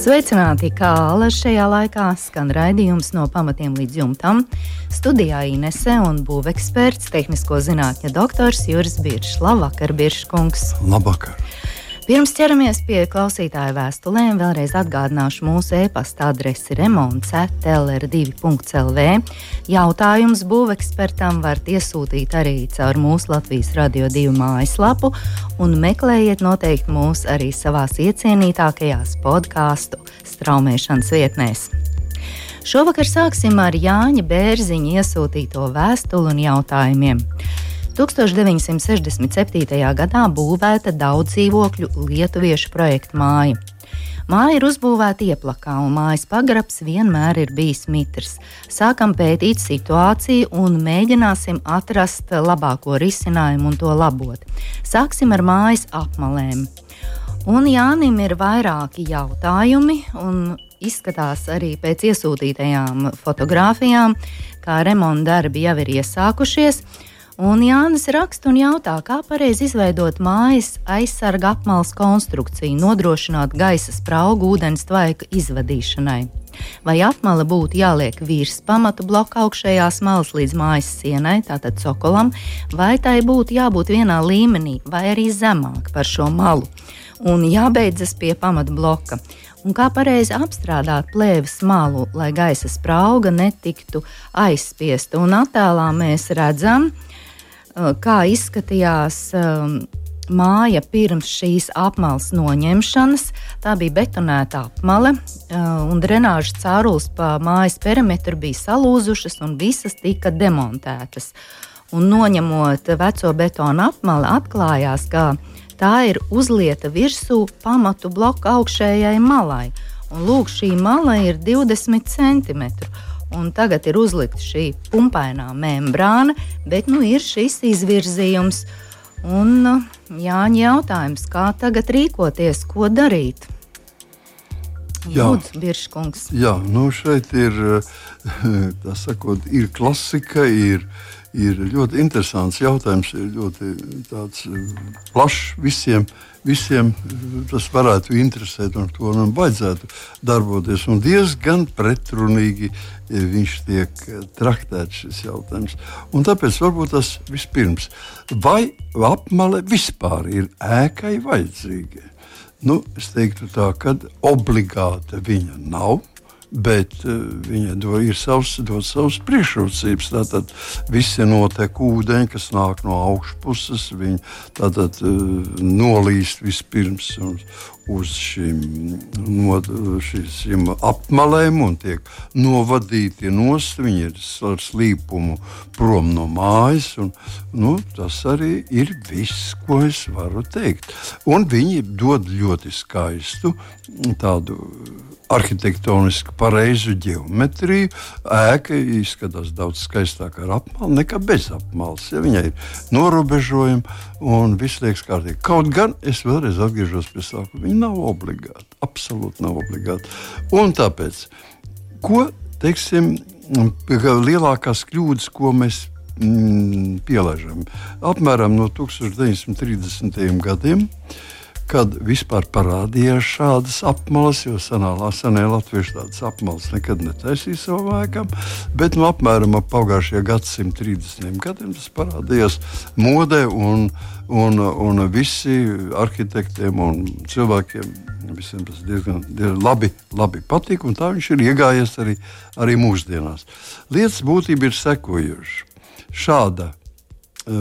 Sveicināti, kā Alas šajā laikā skan raidījums no pamatiem līdz jumtam. Studijā Inese un būveksperts, tehnisko zinātņu doktors Juris Biršs. Labvakar, Birškungs! Labvakar! Pirms ķeramies pie klausītāju vēstulēm, vēlreiz atgādināšu mūsu e-pasta adresi remonds.lr2.lv. Jautājums būvekspertam varat iesūtīt arī caur mūsu Latvijas radio divu mājaslapu un meklējiet noteikti mūs arī savās iecienītākajās podkāstu straumēšanas vietnēs. Šovakar sāksim ar Jāņa Bērziņa iesūtīto vēstuli un jautājumiem. 1967. gadā būvēta daudz dzīvokļu lietuviešu projekta māja. Māja ir uzbūvēta ieplakā, un mājas pagrabs vienmēr ir bijis mitrs. Sākam pētīt situāciju un mēģināsim atrast labāko risinājumu un to labot. Sāksim ar mājas apmalēm. Un Jānim ir vairāki jautājumi, un izskatās arī pēc iesūtītajām fotografijām, kā remonta darbi jau ir iesākušies. Un Jānis raksta un jautā, kā pareizi izveidot mājas aizsarga apmales konstrukciju, nodrošināt gaisa spraugu ūdens tvaika izvadīšanai. Vai apmale būtu jāliek virs pamatu bloka augšējās malas līdz mājas sienai, tātad cokolam, vai tai būtu jābūt vienā līmenī, vai arī zemāk par šo malu, un jābeidzas pie pamata bloka un kā pareizi apstrādāt plēves malu, lai gaisa sprauga netiktu aizspiesta. Un attēlā mēs redzam, ka kā izskatījās um, māja pirms šīs apmales noņemšanas. Tā bija betonēta apmale, uh, un drenāžas caurules pa mājas perimetru bija salūzušas, un visas tika demontētas. Un noņemot veco betonu apmali, atklājās, ka tā ir uzlieta virsū pamatu bloka augšējai malai. Un lūk, šī mala ir 20 centimetri un tagad ir uzlikta šī pumpainā membrāna, bet nu, ir šis izvirzījums. Un Jāņa jautājums, kā tagad rīkoties, ko darīt? Lūdzu, Biržkungs. Jā, nu šeit ir, tā sakot, ir klasika, ir, ir ļoti interesants jautājums, ir ļoti tāds plašs visiem. Visiem tas varētu interesēt, un to man vajadzētu darboties. Un diezgan pretrunīgi viņš tiek traktēts šis jautājums. Un tāpēc varbūt tas vispirms, vai apmale vispār ir ēkai vajadzīga? Nu, es teiktu tā, ka obligāti viņa nav bet uh, viņa do, ir savs, dod savas priekšrocības. Tātad visi notiek ūdeņi, kas nāk no augšpuses, viņi tātad uh, nolīst vispirms uz, uz šīm, no, šīm apmalēm un tiek novadīti nost. Viņi ir ar slīpumu prom no mājas. Un, nu, tas arī ir viss, ko es varu teikt. Un viņi dod ļoti skaistu tādu arhitektoniski pareizu geometriju. Ēka izskatās daudz skaistāka ar apmali nekā bez apmales. Ja viņai ir norobežojumi un viss liekas kārtīgi. Kaut gan es vēlreiz atgriežos pie tā, ka viņi nav obligāti. Absolūti nav obligāti. Un tāpēc, ko teiksim, lielākās kļūdas, ko mēs mm, pielaižam, apmēram no 1930. gadiem kad vispār parādījās šādas apmales, jo senālā senē latvieši tādas apmales nekad netaisīja laikam, bet nu, apmēram ap pagājušajā gadsimta 30 gadiem tas parādījās modē un, un, un visi arhitektiem un cilvēkiem. Visiem tas diezgan, diezgan labi, labi patīk, un tā viņš ir iegājies arī, arī mūsdienās. Lietas būtība ir sekojoša. Šāda Eh,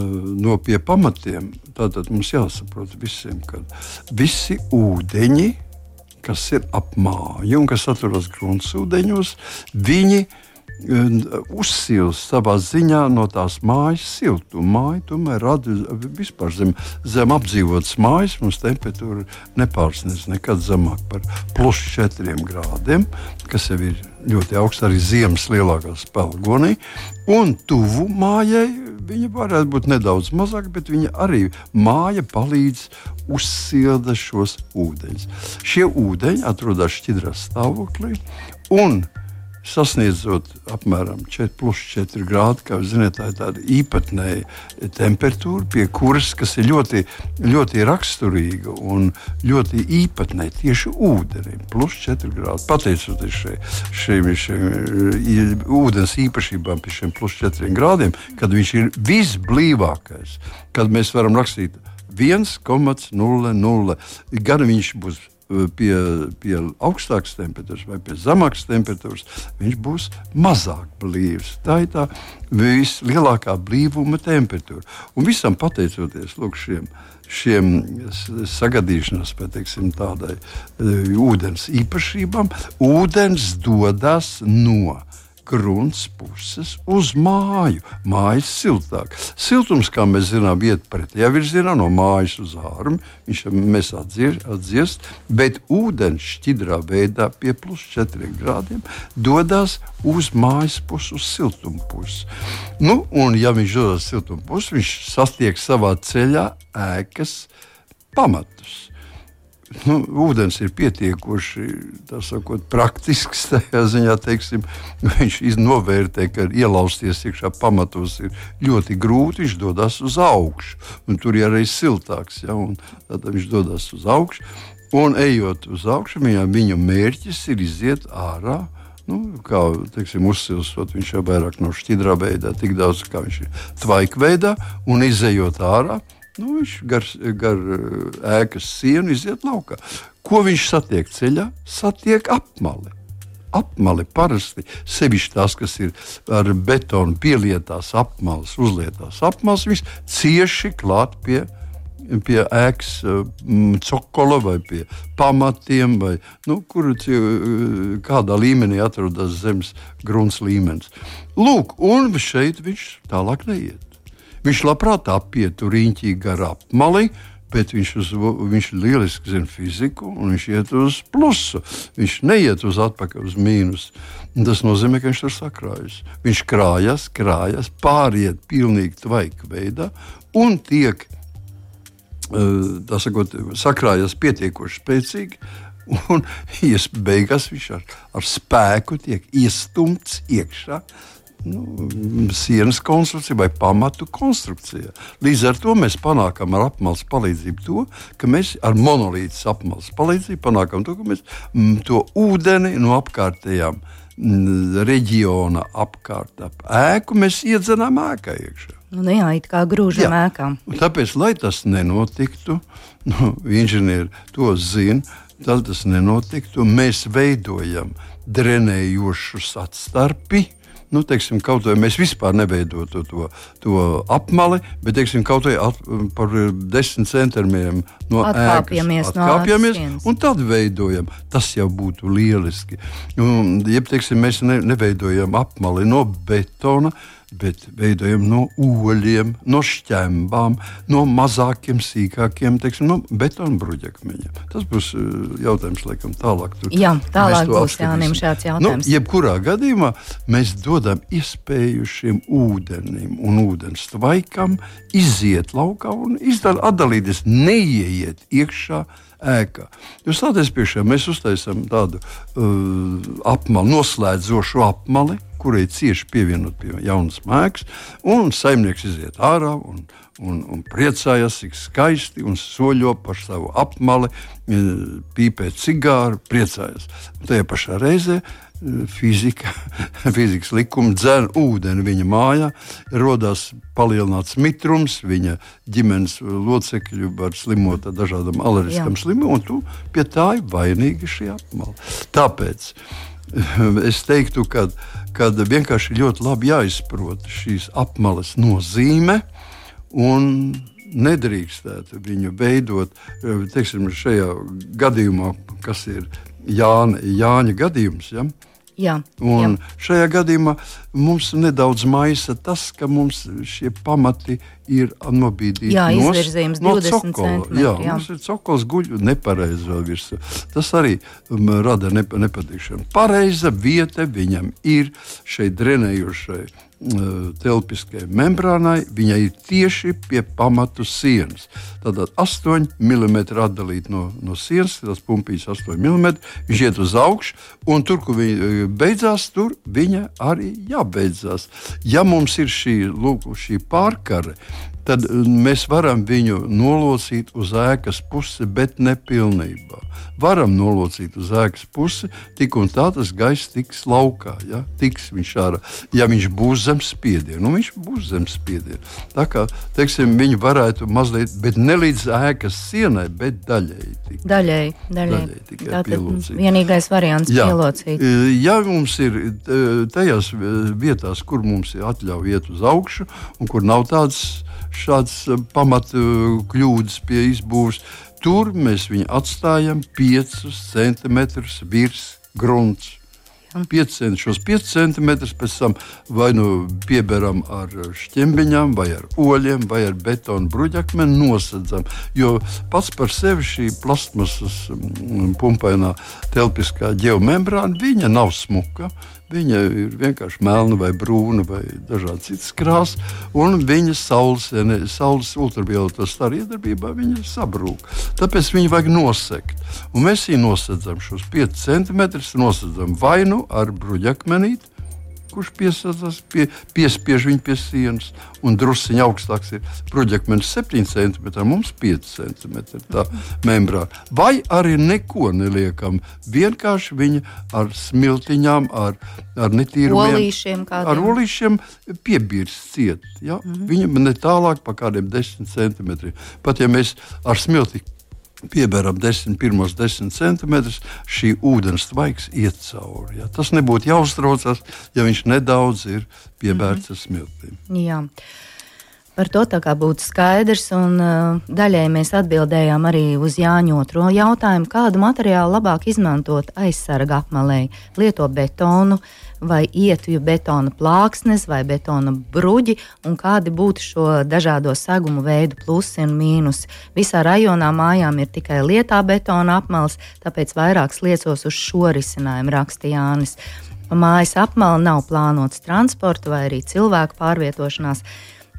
no pie pamatiem, tad mums jāsaprot visiem, ka visi ūdeņi, kas ir ap māju un kas atrodas gruntsūdeņos, viņi eh, uzsils savā ziņā no tās mājas siltuma. Māja tomēr rada vispār zem, zem apdzīvotas mājas. Mums temperatūra nepārsniedz nekad zemāk par plus 4 grādiem, kas jau ir ļoti augsts arī ziemas lielākā spēlgonī. Un tuvu mājai viņa varētu būt nedaudz mazāka, bet viņa arī māja palīdz uzsilda šos ūdeņus. Šie ūdeņi atrodas šķidrā stāvoklī un sasniedzot apmēram 4,4 grādi. Kā jūs zināt, tā ir tāda īpatnēja temperatūra, pie kuras ir ļoti, ļoti raksturīga un ļoti īpatnēja tieši ūdenim. Plus 4 grādi. Pateicoties šiem, šiem ūdens īpašībām, pie šiem plus 4 grādiem, kad viņš ir visblīvākais, kad mēs varam rakstīt 1,00. Gan viņš būs pie, pie augstākas temperatūras vai pie zemākas temperatūras, viņš būs mazāk blīvs. Tā ir tā vislielākā blīvuma temperatūra. Un visam pateicoties lūk, šiem, šiem sagadīšanās, teiksim, tādai ūdens īpašībām, ūdens dodas no grunts puses uz māju. Mājas siltāk. Siltums, kā mēs zinām, iet pretējā virzienā no mājas uz ārmu. Viņš mēs atdziest, bet ūdens šķidrā veidā pie plus 4 grādiem dodas uz mājas pusi, uz siltumu pusi. Nu, un, ja viņš dodas uz siltumu pusi, viņš sastiek savā ceļā ēkas pamatus nu, ūdens ir pietiekoši sakot, praktisks. Ziņā teiksim, viņš novērtē, ka ielausties iekšā pamatos ir ļoti grūti. Viņš dodas uz augšu, un tur ir arī siltāks. Ja, tad viņš dodas uz augšu, un ejot uz augšu, viņa, viņa mērķis ir iziet ārā. Nu, kā teiksim, uzsilstot, viņš jau vairāk no šķidrā veidā, tik daudz kā viņš ir tvaika veidā, un izējot ārā, Nu, viņš gar, gar ēkas sienu iziet laukā. Ko viņš satiek ceļā? Satiek apmali. Apmali parasti, sevišķi tās, kas ir ar betonu pielietās apmales, uzlietās apmales, viņš cieši klāt pie, pie ēkas mm, cokola vai pie pamatiem, vai nu, kur kādā līmenī atrodas zemes grunts līmenis. Lūk, un šeit viņš tālāk neiet. Viņš labprāt apietu riņķī gar apmali, bet viņš, uz, viņš lieliski zina fiziku, un viņš iet uz plusu. Viņš neiet uz atpakaļ, uz mīnusu. Tas nozīmē, ka viņš tur sakrājas. Viņš krājas, krājas, pāriet pilnīgi tvaika veidā un tiek eh, sakot, sakrājas pietiekoši spēcīgi. Un beigās viņš ar, ar spēku tiek iestumts iekšā nu, sienas konstrukcija vai pamatu konstrukcija. Līdz ar to mēs panākam ar apmales palīdzību to, ka mēs ar monolītas apmales palīdzību panākam to, ka mēs m, to ūdeni no apkārtējām m, reģiona apkārt ap ēku mēs iedzenām ēkā iekšā. Nu, jā, it kā grūžam ēkām. Tāpēc, lai tas nenotiktu, nu, inženieri to zina, tad tas nenotiktu. Mēs veidojam drenējošus atstarpi, nu, teiksim, kaut vai mēs vispār neveidotu to, to apmali, bet teiksim, kaut vai at, par desmit centimetriem no atkāpjamies, ēkas, atkāpjamies no un tad veidojam. Tas jau būtu lieliski. Un, jeb, teiksim, mēs ne, neveidojam apmali no betona bet veidojam no oļiem, no šķembām, no mazākiem, sīkākiem, teiksim, no betona bruģakmeņiem. Tas būs eh, jautājums, laikam, tālāk. Tur Jā, tālāk būs Jānim šāds nu, jautājums. Nu, jebkurā gadījumā mēs dodam iespēju šim ūdenim un ūdens tvaikam iziet laukā un izdal, atdalīties, neieiet iekšā ēkā. Jūs stāties priekšā, mēs uztaisām tādu uh, apmali, noslēdzošu apmali, kurai cieši pievienot pie jaunas mēks, un saimnieks iziet ārā un, un, un priecājas, cik skaisti un soļo par savu apmali, uh, pīpē cigāru, priecājas. Un tajā pašā reizē fizika, fizikas likumi dzēra ūdeni viņa mājā, radās palielināts mitrums, viņa ģimenes locekļi var slimot ar dažādām alerģiskām slimībām, un tu pie tā ir vainīga šī apmala. Tāpēc es teiktu, ka vienkārši ļoti labi jāizprot šīs apmales nozīme. Un nedrīkstētu viņu veidot, teiksim, šajā gadījumā, kas ir Jāna, Jāņa gadījums. Ja? Jā, un jā. šajā gadījumā mums nedaudz maisa tas, ka mums šie pamati ir nobīdīti jā, izvirzījums no, 20 centimetri. Jā, jā. mums ir cokols guļ nepareizi vēl virsū. Tas arī um, rada nep nepatīkšanu. Pareiza vieta viņam ir šeit drenējošai telpiskajai membrānai, viņa ir tieši pie pamatu sienas. Tātad 8 mm atdalīta no, no sienas, tas pumpīts 8 mm, viņš iet uz augšu, un tur, kur viņa beidzās, tur viņa arī jābeidzās. Ja mums ir šī, lūk, šī pārkare, tad mēs varam viņu nolocīt uz ēkas pusi, bet ne pilnībā. Varam nolocīt uz ēkas pusi, tik un tā tas gaiss tiks laukā. Ja, tiks viņš ārā. ja viņš būs zem spiediena, nu viņš būs zem spiediena. Tā kā teiksim, viņi varētu mazliet, bet ne līdz ēkas sienai, bet daļēji. Tikai. Daļēji, daļēji. daļēji Tātad vienīgais variants ir pielocīt. Ja mums ir tajās vietās, kur mums ir atļauja iet uz augšu un kur nav tādas šādas eh, pamatu eh, kļūdas pie izbūves. Tur mēs viņu atstājam 5 centimetrus virs grunts. 5 šos 5 centimetrus pēc tam vai nu pieberam ar šķembiņām, vai ar oļiem, vai ar betonu bruģakmeni nosedzam. Jo pats par sevi šī plastmasas mm, pumpainā telpiskā geomembrāna, viņa nav smuka. Viņa ir vienkārši melna vai brūna vai dažādas citas krāsas, un viņa saules, ne, saules ultravioletas staru iedarbībā sabrūk. Tāpēc viņu vajag nosegt. Un mēs viņu nosedzam šos 5 centimetrus, nosedzam vai nu ar bruģakmenīti, kurš piesaucas, pie, piespiež viņu pie sienas, un druskuļi augstāks ir proģekmens 7 cm, mums 5 cm tā membrāna. Vai arī neko neliekam, vienkārši viņa ar smiltiņām, ar, ar netīrumiem, olīšiem, kādiem. ar olīšiem piebīrs ciet. Ja? Mm -hmm. Viņa ne tālāk pa kādiem 10 cm. Pat ja mēs ar smilti pieberam 10, pirmos 10 centimetrus, šī ūdens tvaiks iet cauri. Ja? Tas nebūtu jāuztraucas, ja viņš nedaudz ir piebērts mm -hmm. ar smiltīm. Jā. Par to tā kā būtu skaidrs, un uh, daļai mēs atbildējām arī uz Jāņa otro jautājumu, kādu materiālu labāk izmantot aizsarga apmalēji. Lieto betonu, uh, vai ietuvju betona plāksnes vai betona bruģi, un kādi būtu šo dažādo segumu veidu plusi un mīnusi. Visā rajonā mājām ir tikai lietā betona apmales, tāpēc vairāk liecos uz šo risinājumu, raksta Jānis. Pa mājas apmali nav plānots transporta vai arī cilvēku pārvietošanās.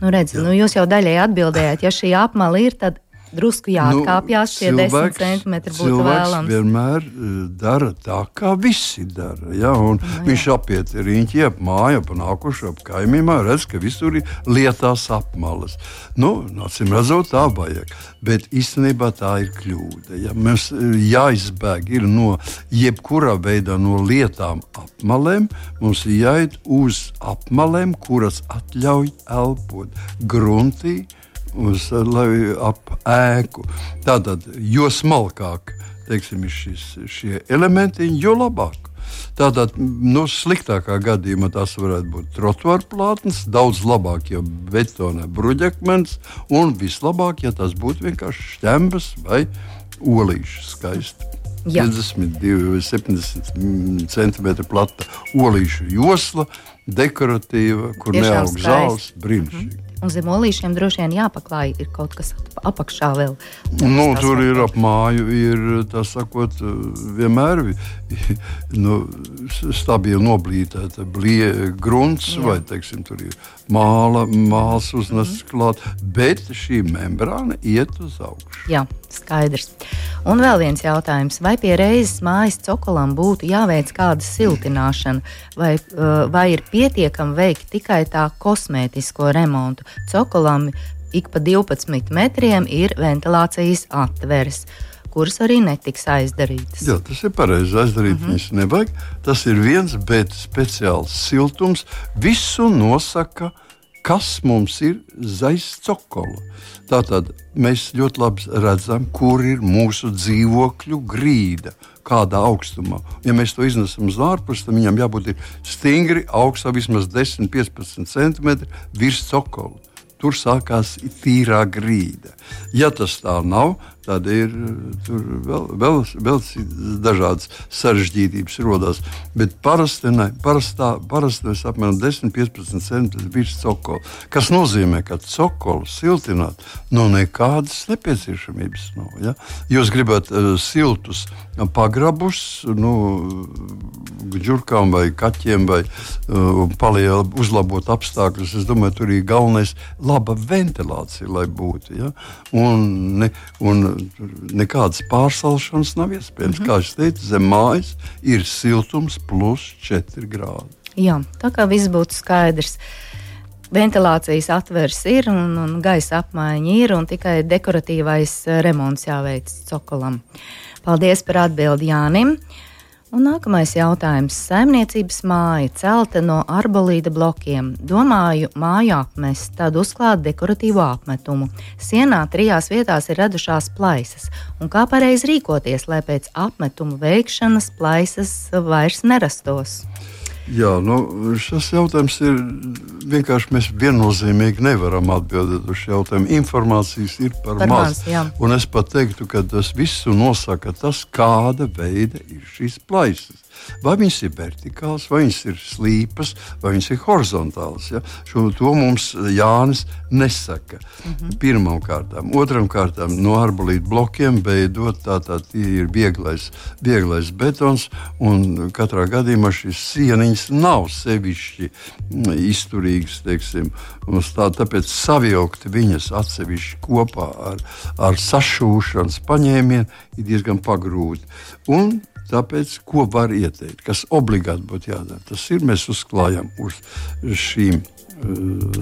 Nu, redz, nu, jūs jau daļai atbildējāt, ja šī apmali ir, tad drusku jāatkāpjas, nu, šie cilvēks, 10 centimetri būtu vēlams. Vienmēr eh, dara tā, kā visi dara. Ja? Nu, viņš apiet riņķi ap māju, ap nākušu, ap kaimiem, redz, ka visur ir lietās apmalas. Nu, acīm redzot, tā vajag. Bet īstenībā tā ir kļūda. Ja? Mums eh, jāizbēg no jebkura veida no lietām apmalēm, mums ir jāiet uz apmalēm, kuras atļauj elpot gruntī uz, lai, ap ēku. Tātad, jo smalkāk teiksim, šis, šie elementi, jo labāk. Tātad, nu, sliktākā gadījumā tas varētu būt trotuāra plātnes, daudz labāk, ja betona bruģakmens, un vislabāk, ja tas būtu vienkārši šķembas vai olīši skaisti. Jā. 52 vai 70 cm plata olīšu josla, dekoratīva, kur neaug zāles, brīnišķīgi. Mm. Un zem olīšiem droši vien jāpaklāj ir kaut kas apakšā vēl. Nu, tur ir ap māju, ir tā sakot, vienmēr nu, stabili noblītēta grunts, Jā. vai teiksim, tur ir māla, māls uznests mm klāt, bet šī membrāna iet uz augšu. Jā, skaidrs. Un vēl viens jautājums. Vai pie reizes mājas cokolam būtu jāveic kāda siltināšana, vai, vai ir pietiekami veikt tikai tā kosmētisko remontu? Cokolam ik pa 12 metriem ir ventilācijas atveres kuras arī netiks aizdarītas. Jā, tas ir pareizi. Aizdarīt mm -hmm. viņas nevajag. Tas ir viens, bet speciāls siltums visu nosaka. Kas mums ir zaļs cokola? Tātad mēs ļoti labi redzam, kur ir mūsu dzīvokļu grīda, kādā augstumā. Ja mēs to iznesam uz ārpusi, tad viņam jābūt stingri augstā, vismaz 10-15 cm virs cokola tur sākās tīrā grīda. Ja tas tā nav, tad ir vēl, vēl, vēl dažādas sarežģītības rodas. Bet parasti, ne, parastā, parasti mēs apmēram 10-15 cm virs cokola. Kas nozīmē, ka cokolu siltināt no nekādas nepieciešamības nav. Ja? Jūs gribat uh, siltus pagrabus, nu, ģurkām vai kaķiem, vai uh, palielu, uzlabot apstākļus. Es domāju, tur ir galvenais laba ventilācija, lai būtu. Ja? Un, ne, un nekādas pārsalšanas nav iespējams. Mm -hmm. Kā jau teicu, zem mājas ir siltums plus 4 grādi. Jā, tā kā viss būtu skaidrs. Ventilācijas atvers ir un, un gaisa apmaiņa ir, un tikai dekoratīvais remonts jāveic cokolam. Paldies par atbildi Jānim! Un nākamais jautājums. Saimniecības māja celta no arbolīda blokiem. Domāju, māju apmest, tad uzklāt dekoratīvu apmetumu. Sienā trijās vietās ir radušās plaisas. Un kā pareizi rīkoties, lai pēc apmetuma veikšanas plaisas vairs nerastos? Jā, nu, šis jautājums ir vienkārši. Mēs viennozīmīgi nevaram atbildēt uz šo jautājumu. Informācijas ir par, par maz. maz un es pat teiktu, ka tas visu nosaka tas, kāda veida ir šīs plaisas. Vai viņas ir vertikālas, vai viņas ir slīpas, vai viņas ir horizontālas. Ja? Šo, to mums Jānis nesaka. Mm -hmm. Pirmām kārtām, otrām kārtām no arbolīta blokiem veidot tātad ir vieglais, vieglais betons, un katrā gadījumā šīs sieniņas nav sevišķi mm, izturīgas, teiksim, tā, tāpēc savilkt viņas atsevišķi kopā ar, ar sašūšanas paņēmienu ir diezgan pagrūti. Un Tāpēc, ko var ieteikt, kas obligāti būtu jādara, tas ir mēs uzklājam uz šīm. Uh,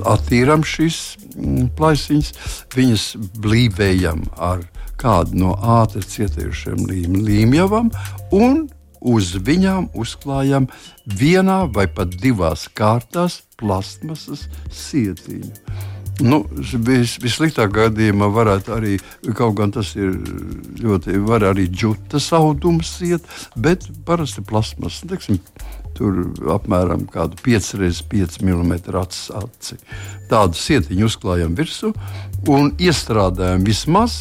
attīrām šīs mm, plaisiņas, viņas blīvējam ar kādu no ātri cietējušiem līmjavām un uz viņām uzklājam vienā vai pat divās kārtās plastmasas sietiņu. Nu, vis, vissliktākā gadījumā varētu arī, kaut gan tas ir ļoti, var arī džutas audums iet, bet parasti plasmas, teiksim, tur apmēram 5x5 mm aci. Tādu sietiņu uzklājam virsū un iestrādājam vismaz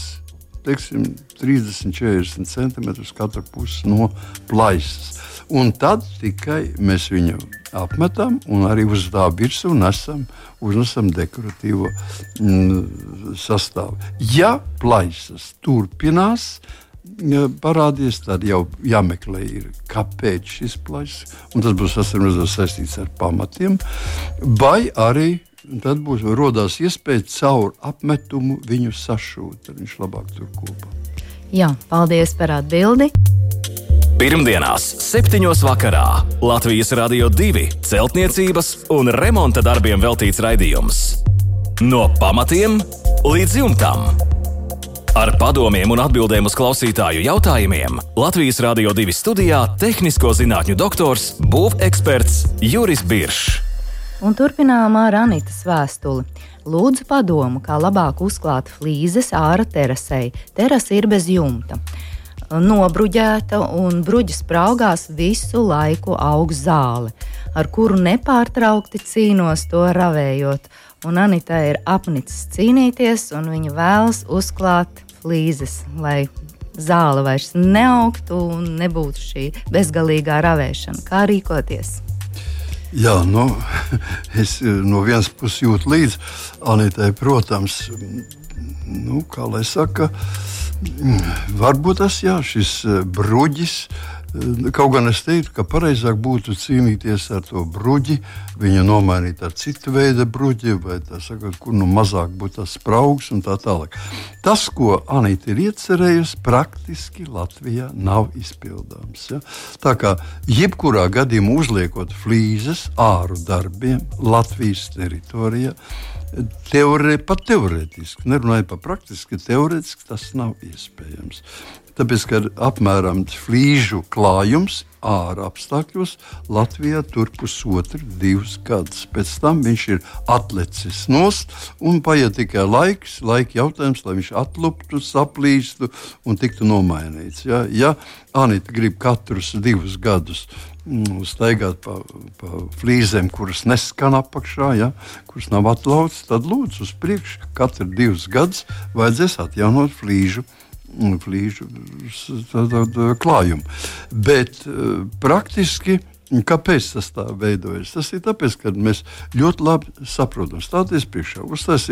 teiksim, 30, 40 centimetrus katra puse no plaisas. Un tad tikai mēs viņu apmetam un arī uz tā virsmu nesam, uznesam dekoratīvo mm, sastāvu. Ja plaisas turpinās, parādīsies, tad jau jāmeklē, ir, kāpēc šis plaisas, un tas būs saistīts ar pamatiem, vai arī tad būs rodās iespēja caur apmetumu viņu sašūt, tad viņš labāk tur kopā. Jā, paldies par atbildi! Pirmdienās, 7. vakarā Latvijas Rādio 2 celtniecības un remonta darbiem veltīts raidījums. No pamatiem līdz jumtam. Ar padomiem un atbildēm uz klausītāju jautājumiem Latvijas Rādio 2 studijā - tehnisko zinātņu doktors, būveksperts Juris Biršs. Un turpinām ar Anitas vēstuli. Lūdzu, padomu, kā labāk uzklāt flīzes ārā terasei. Terasa ir bez jumta nobruģēta un bruģis spraugās visu laiku aug zāle, ar kuru nepārtraukti cīnos to ravējot. Un Anita ir apnicis cīnīties, un viņa vēlas uzklāt flīzes, lai zāle vairs neaugtu un nebūtu šī bezgalīgā ravēšana. Kā rīkoties? Jā, nu, es no vienas puses jūtu līdzi Anitai, protams, nu, kā lai saka, Varbūt tas jā, šis eh, bruģis. Eh, kaut gan es teiktu, ka pareizāk būtu cīnīties ar to bruģi, viņu nomainīt ar citu veidu bruģi, vai sakot, kur nu mazāk būtu tas spraugs un tā tālāk. Tas, ko Anita ir iecerējusi, praktiski Latvijā nav izpildāms. Ja? Tā kā jebkurā gadījumā uzliekot flīzes āru darbiem Latvijas teritorijā, Teorē, pat teorētiski, nerunājot par praktiski, teorētiski tas nav iespējams. Tāpēc, ka apmēram flīžu klājums ārā apstākļos Latvijā tur pusotru, divus gadus. Pēc tam viņš ir atlecis nost un paiet tikai laiks, laika jautājums, lai viņš atluptu, saplīstu un tiktu nomainīts. Ja, ja Anita grib katrus divus gadus nu, staigāt pa, pa flīzēm, kuras neskan apakšā, ja, kuras nav atlautas, tad lūdzu uz priekšu katru divus gadus vajadzēs atjaunot flīžu flīžu klājumu. Bet praktiski Kāpēc tas tā veidojas? Tas ir tāpēc, ka mēs ļoti labi saprotam, stāties priekšā,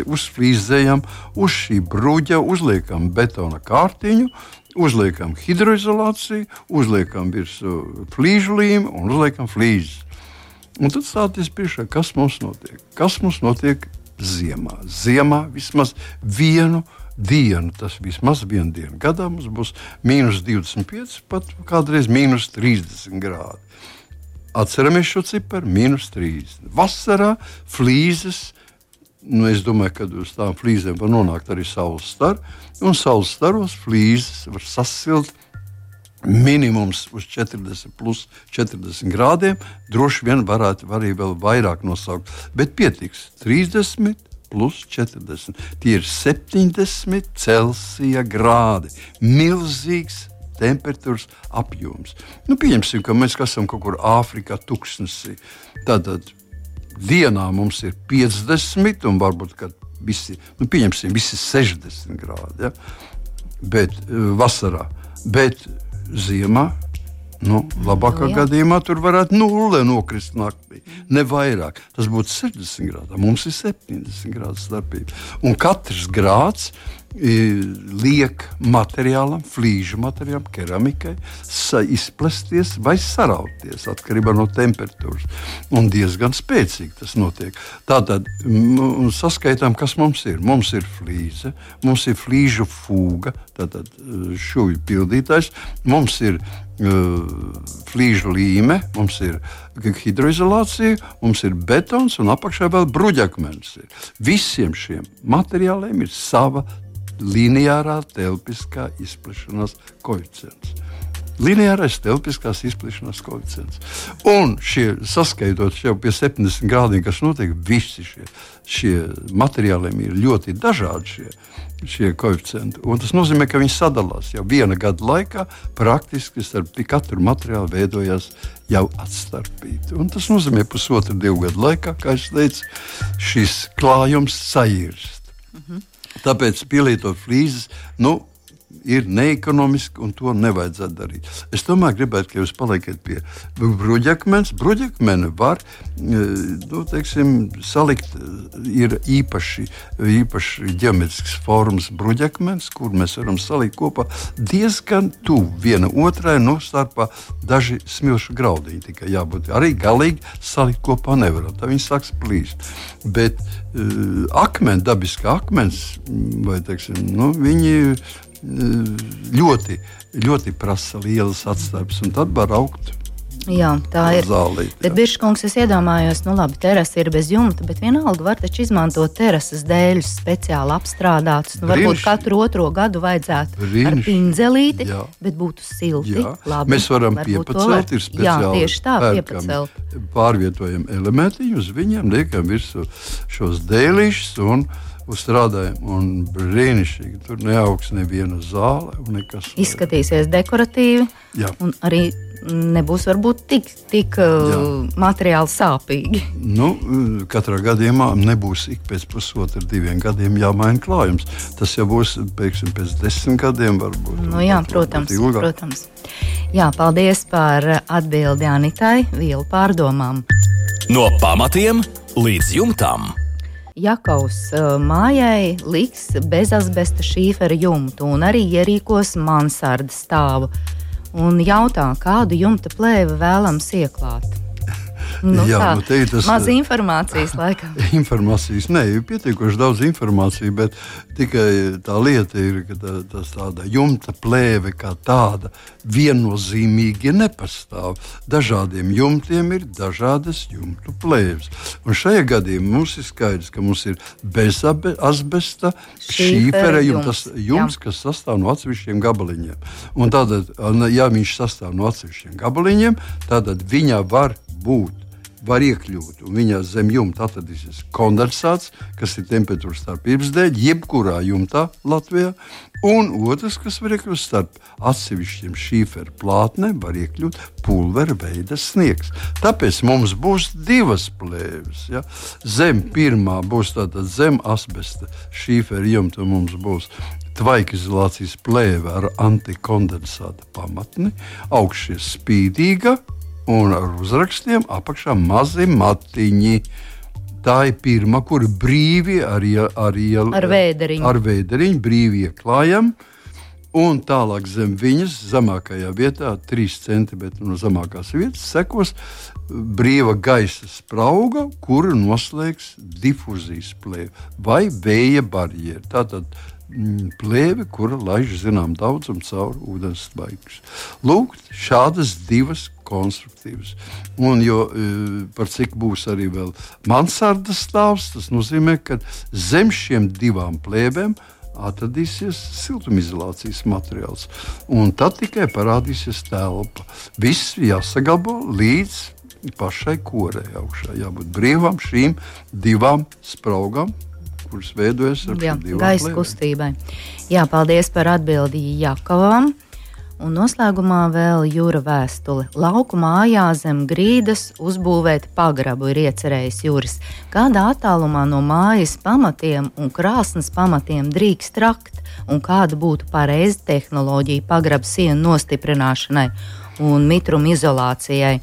uzfrīzējam uz šī bruģa, uzliekam betona kārtiņu, uzliekam hidroizolāciju, uzliekam virsmu flīžu līmu un uzliekam flīzes. Un tad stāties priekšā, kas mums notiek. Kas mums notiek ziemā? Ziemā vismaz vienu dienu, tas vismaz vienu dienu gadā mums būs mīnus 25, pat kādreiz mīnus 30 grādi. Atceramies šo ciparu, minus 3. Vasarā flīzes, nu, es domāju, ka uz tām flīzēm var nonākt arī saules stari, un saules staros flīzes var sasilt minimums uz 40, plus 40 grādiem. Droši vien varētu arī vēl vairāk nosaukt, bet pietiks 30. Plus 40. Tie ir 70 Celsija grādi. Milzīgs temperatūras apjoms. Nu, pieņemsim, ka mēs esam kaut kur Āfrikā, tūkstnesī. Tātad dienā mums ir 50, un varbūt visi, nu, pieņemsim, visi 60 grādi. Ja? Bet uh, vasarā, bet ziemā. Nu, labākā nu, gadījumā tur varētu nulle nokrist naktī. Ne vairāk. Tas būtu 60 grādi. Mums ir 70 grādu starpība. Un katrs grāds liek materiālam, flīžu materiālam, keramikai izplesties vai sarauties atkarībā no temperatūras. Un diezgan spēcīgi tas notiek. Tātad saskaitām, kas mums ir. Mums ir flīze, mums ir flīžu fūga, tātad šūju pildītājs, mums ir flīžu līme, mums ir hidroizolācija, mums ir betons un apakšā vēl bruģakmens. Visiem šiem materiāliem ir sava lineārā telpiskā izplešanās koeficients. Lineārais telpiskās izplešanās koeficients. Un šie saskaitot jau pie 70 grādiem, kas notiek, visi šie, šie materiāliem ir ļoti dažādi. Šie, šie koeficienti. Un tas nozīmē, ka viņi sadalās jau viena gada laikā. Praktiski starp katru materiālu veidojās jau atstarpīti. Un tas nozīmē, ka pusotru divu gadu laikā, kā jau teicu, šis klājums saīrst. Mm -hmm. Tāpēc pielietot flīzes nu, ir neekonomiski un to nevajadzētu darīt. Es tomēr gribētu, ka jūs paliekat pie bruģakmens. Bruģakmeni var e, nu, teiksim, salikt, e, ir īpaši, īpaši ģeometrisks formas bruģakmens, kur mēs varam salikt kopā diezgan tuvu viena otrai, no nu, starpā daži smilšu graudiņi. Tikai jābūt arī galīgi salikt kopā nevaram. Tā viņi sāks plīst. Bet uh, akmeni, dabiskā akmens, vai teiksim, nu, viņi ļoti, ļoti prasa lielas atstarpes, un tad var augt. Jā, tā ir. Zālīt, bet, Biržkungs, es iedomājos, nu labi, terasa ir bez jumta, bet vienalga var taču izmantot terases dēļus speciāli apstrādātus. Nu, varbūt katru otro gadu vajadzētu Brīnišķi. ar pinzelīti, jā. bet būtu silti. Jā. Labi, Mēs varam piepacelt, ir speciāli. Jā, tieši tā, piepacelt. Pārvietojam elementiņu, uz viņiem liekam virsū šos dēlīšus un strādājam. Un brīnišķīgi. Tur neaugs neviena zāle. Nekas, Izskatīsies dekoratīvi. Jā. Un arī nebūs varbūt tik, tik Jā. materiāli sāpīgi. Nu, katrā gadījumā nebūs ik pēc pusotra, diviem gadiem jāmaina klājums. Tas jau būs pēkšņi pēc desmit gadiem. Varbūt, nu, jā, protams, protams. Jā, paldies par atbildi Anitai vielu pārdomām. No pamatiem līdz jumtam. Jakaus mājai liks bezasbesta šīfera jumtu un arī ierīkos mansardas stāvu. Un jautā, kādu jumta plēvi vēlams ieklāt. Nu, Jā, tā, nu tas maz informācijas, laikam. informācijas, nē, ir pietiekoši daudz informācijas, bet tikai tā lieta ir, ka tā, tas tāda jumta plēve kā tāda viennozīmīgi nepastāv. Dažādiem jumtiem ir dažādas jumtu plēves. Un šajā gadījumā mums ir skaidrs, ka mums ir bez asbesta šīfera jumts, jumts kas sastāv no atsevišķiem gabaliņiem. Un tātad, ja viņš sastāv no atsevišķiem gabaliņiem, tad viņā var būt var iekļūt. Viņā zem jumta atradīsies kondensāts, kas ir temperatūras starpības dēļ, jebkurā jumtā Latvijā. Un otrs, kas var iekļūt starp atsevišķiem šīferu plātnēm, var iekļūt pulvera veida sniegs. Tāpēc mums būs divas plēves. Ja? Zem pirmā būs tāda zem asbesta šīferu jumta, mums būs tvaikizolācijas plēve ar antikondensāta pamatni, augšie spīdīga un ar uzrakstiem apakšā mazi matiņi. Tā ir pirmā, kur brīvi ar, ar, ar vēderiņu, ar vēderiņu brīvi ieklājam. Un tālāk zem viņas, zemākajā vietā, 3 cm no zemākās vietas, sekos brīva gaisa sprauga, kuru noslēgs difuzijas plēve vai vēja barjera. Tātad plēve, kura laiž zinām daudzumu cauri ūdens spaigus. Lūk, šādas divas konstruktīvas. Un, jo e, par cik būs arī vēl mansardas stāvs, tas nozīmē, ka zem šiem divām plēbēm atradīsies siltumizolācijas materiāls. Un tad tikai parādīsies telpa. Viss jāsaglabā līdz pašai korei augšā. Jābūt brīvām šīm divām spraugām, kuras veidojas ar Jā, gaisa kustībai. Jā, paldies par atbildi Jakovam. Un noslēgumā vēl jūra vēstule. Lauku mājā zem grīdas uzbūvēt pagrabu ir iecerējis Juris. Kādā attālumā no mājas pamatiem un krāsnes pamatiem drīkst rakt, un kāda būtu pareiza tehnoloģija pagrabu sienu nostiprināšanai un mitruma izolācijai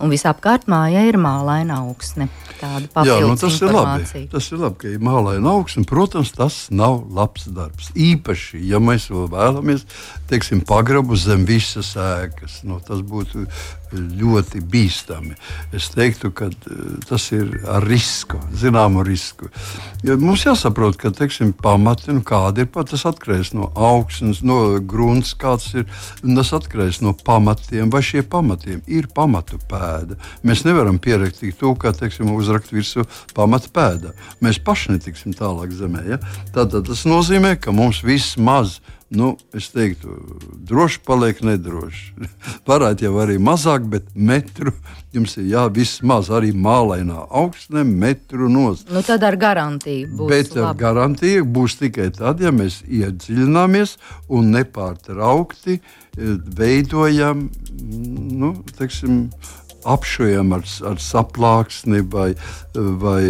un visapkārt mājai ir mālaina augsne. Tāda Jā, nu tas ir labi. Tas ir labi, ka ir mālaina augsne. Protams, tas nav labs darbs. Īpaši, ja mēs vēl vēlamies, teiksim, pagrabu zem visas ēkas. Nu, tas būtu ļoti bīstami. Es teiktu, ka eh, tas ir ar risku, zināmu risku. Jo mums jāsaprot, ka teiksim, pamati, nu, kāda ir pat, tas atkarīgs no augsnes, no grunts, kāds ir. Tas atkarīgs no pamatiem, vai šie pamatiem ir pamatu pēda. Mēs nevaram pierakstīt to, kā teiksim, uzrakt virsū pamatu pēdā. Mēs paši netiksim tālāk zemē. Ja? Tātad tas nozīmē, ka mums vismaz ir nu, es teiktu, droši paliek nedroši. Varētu jau arī mazāk, bet metru jums ir jā, vismaz arī mālainā augstnē, metru nost. Nu, tad ar garantiju būs. Bet ar labi. garantiju būs tikai tad, ja mēs iedziļināmies un nepārtraukti eh, veidojam, nu, teiksim, apšujam ar, ar saplāksni vai, vai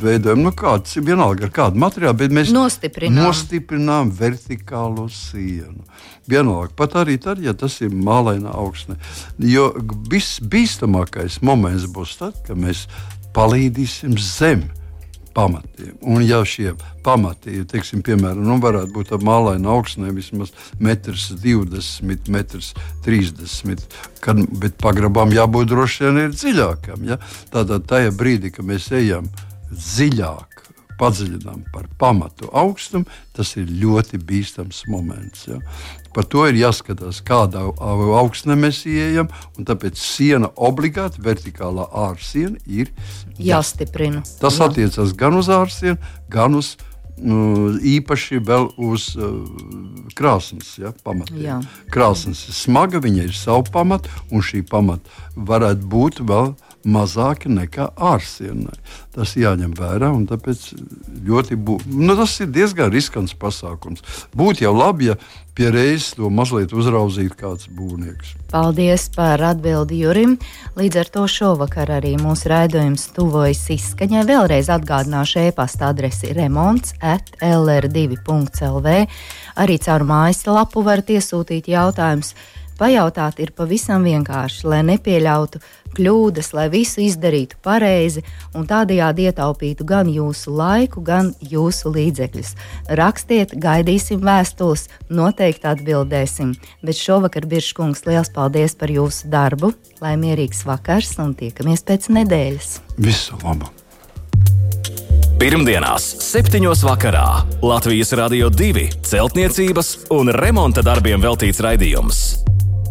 veidojam nu, kādu, vienalga ar kādu materiālu, bet mēs nostiprinām, nostiprinām vertikālo sienu. Vienalga, pat arī tad, ja tas ir mālaina augsne. Jo visbīstamākais moments būs tad, kad mēs palīdīsim zemi pamatiem. Un, ja šie pamati, teiksim, piemēram, nu, varētu būt mālaina augsnē vismaz 1,20 m, 1,30 m, kad, bet pagrabām jābūt droši vien ir dziļākam. Ja? Tātad tajā brīdī, kad mēs ejam dziļāk, padziļinām par pamatu augstumu, tas ir ļoti bīstams moments. Ja? Par to ir jāskatās, kādā augstnē mēs ieejam. Tāpēc siena obligāti, vertikālā ārsiena ir jāstiprina. Tas Jā. attiecas gan uz ārsienu, gan uz nu, īpaši vēl uz uh, krāsnes ja, pamatiem. Krāsnes ir smaga, viņa ir savu pamatu, un šī pamata varētu būt vēl mazāki nekā ārsienai. Tas jāņem vērā, un tāpēc ļoti bū... nu, tas ir diezgan riskants pasākums. Būtu jau labi, ja pie reizes to mazliet uzraudzītu kāds būvnieks. Paldies par atbildi Jurim. Līdz ar to šovakar arī mūsu raidījums tuvojas izskaņai. Vēlreiz atgādināšu e-pasta adresi remonts at lr2.lv. Arī caur mājaslapu varat iesūtīt jautājumus. Pajautāt ir pavisam vienkārši, lai nepieļautu kļūdas, lai visu izdarītu pareizi un tādējādi ietaupītu gan jūsu laiku, gan jūsu līdzekļus. Rakstiet, gaidīsim vēstules, noteikti atbildēsim. Bet šovakar, Biržkungs, liels paldies par jūsu darbu, lai mierīgs vakars un tiekamies pēc nedēļas. Visu labu! Pirmdienās, 7. vakarā Latvijas Rādio 2 celtniecības un remonta darbiem veltīts raidījums.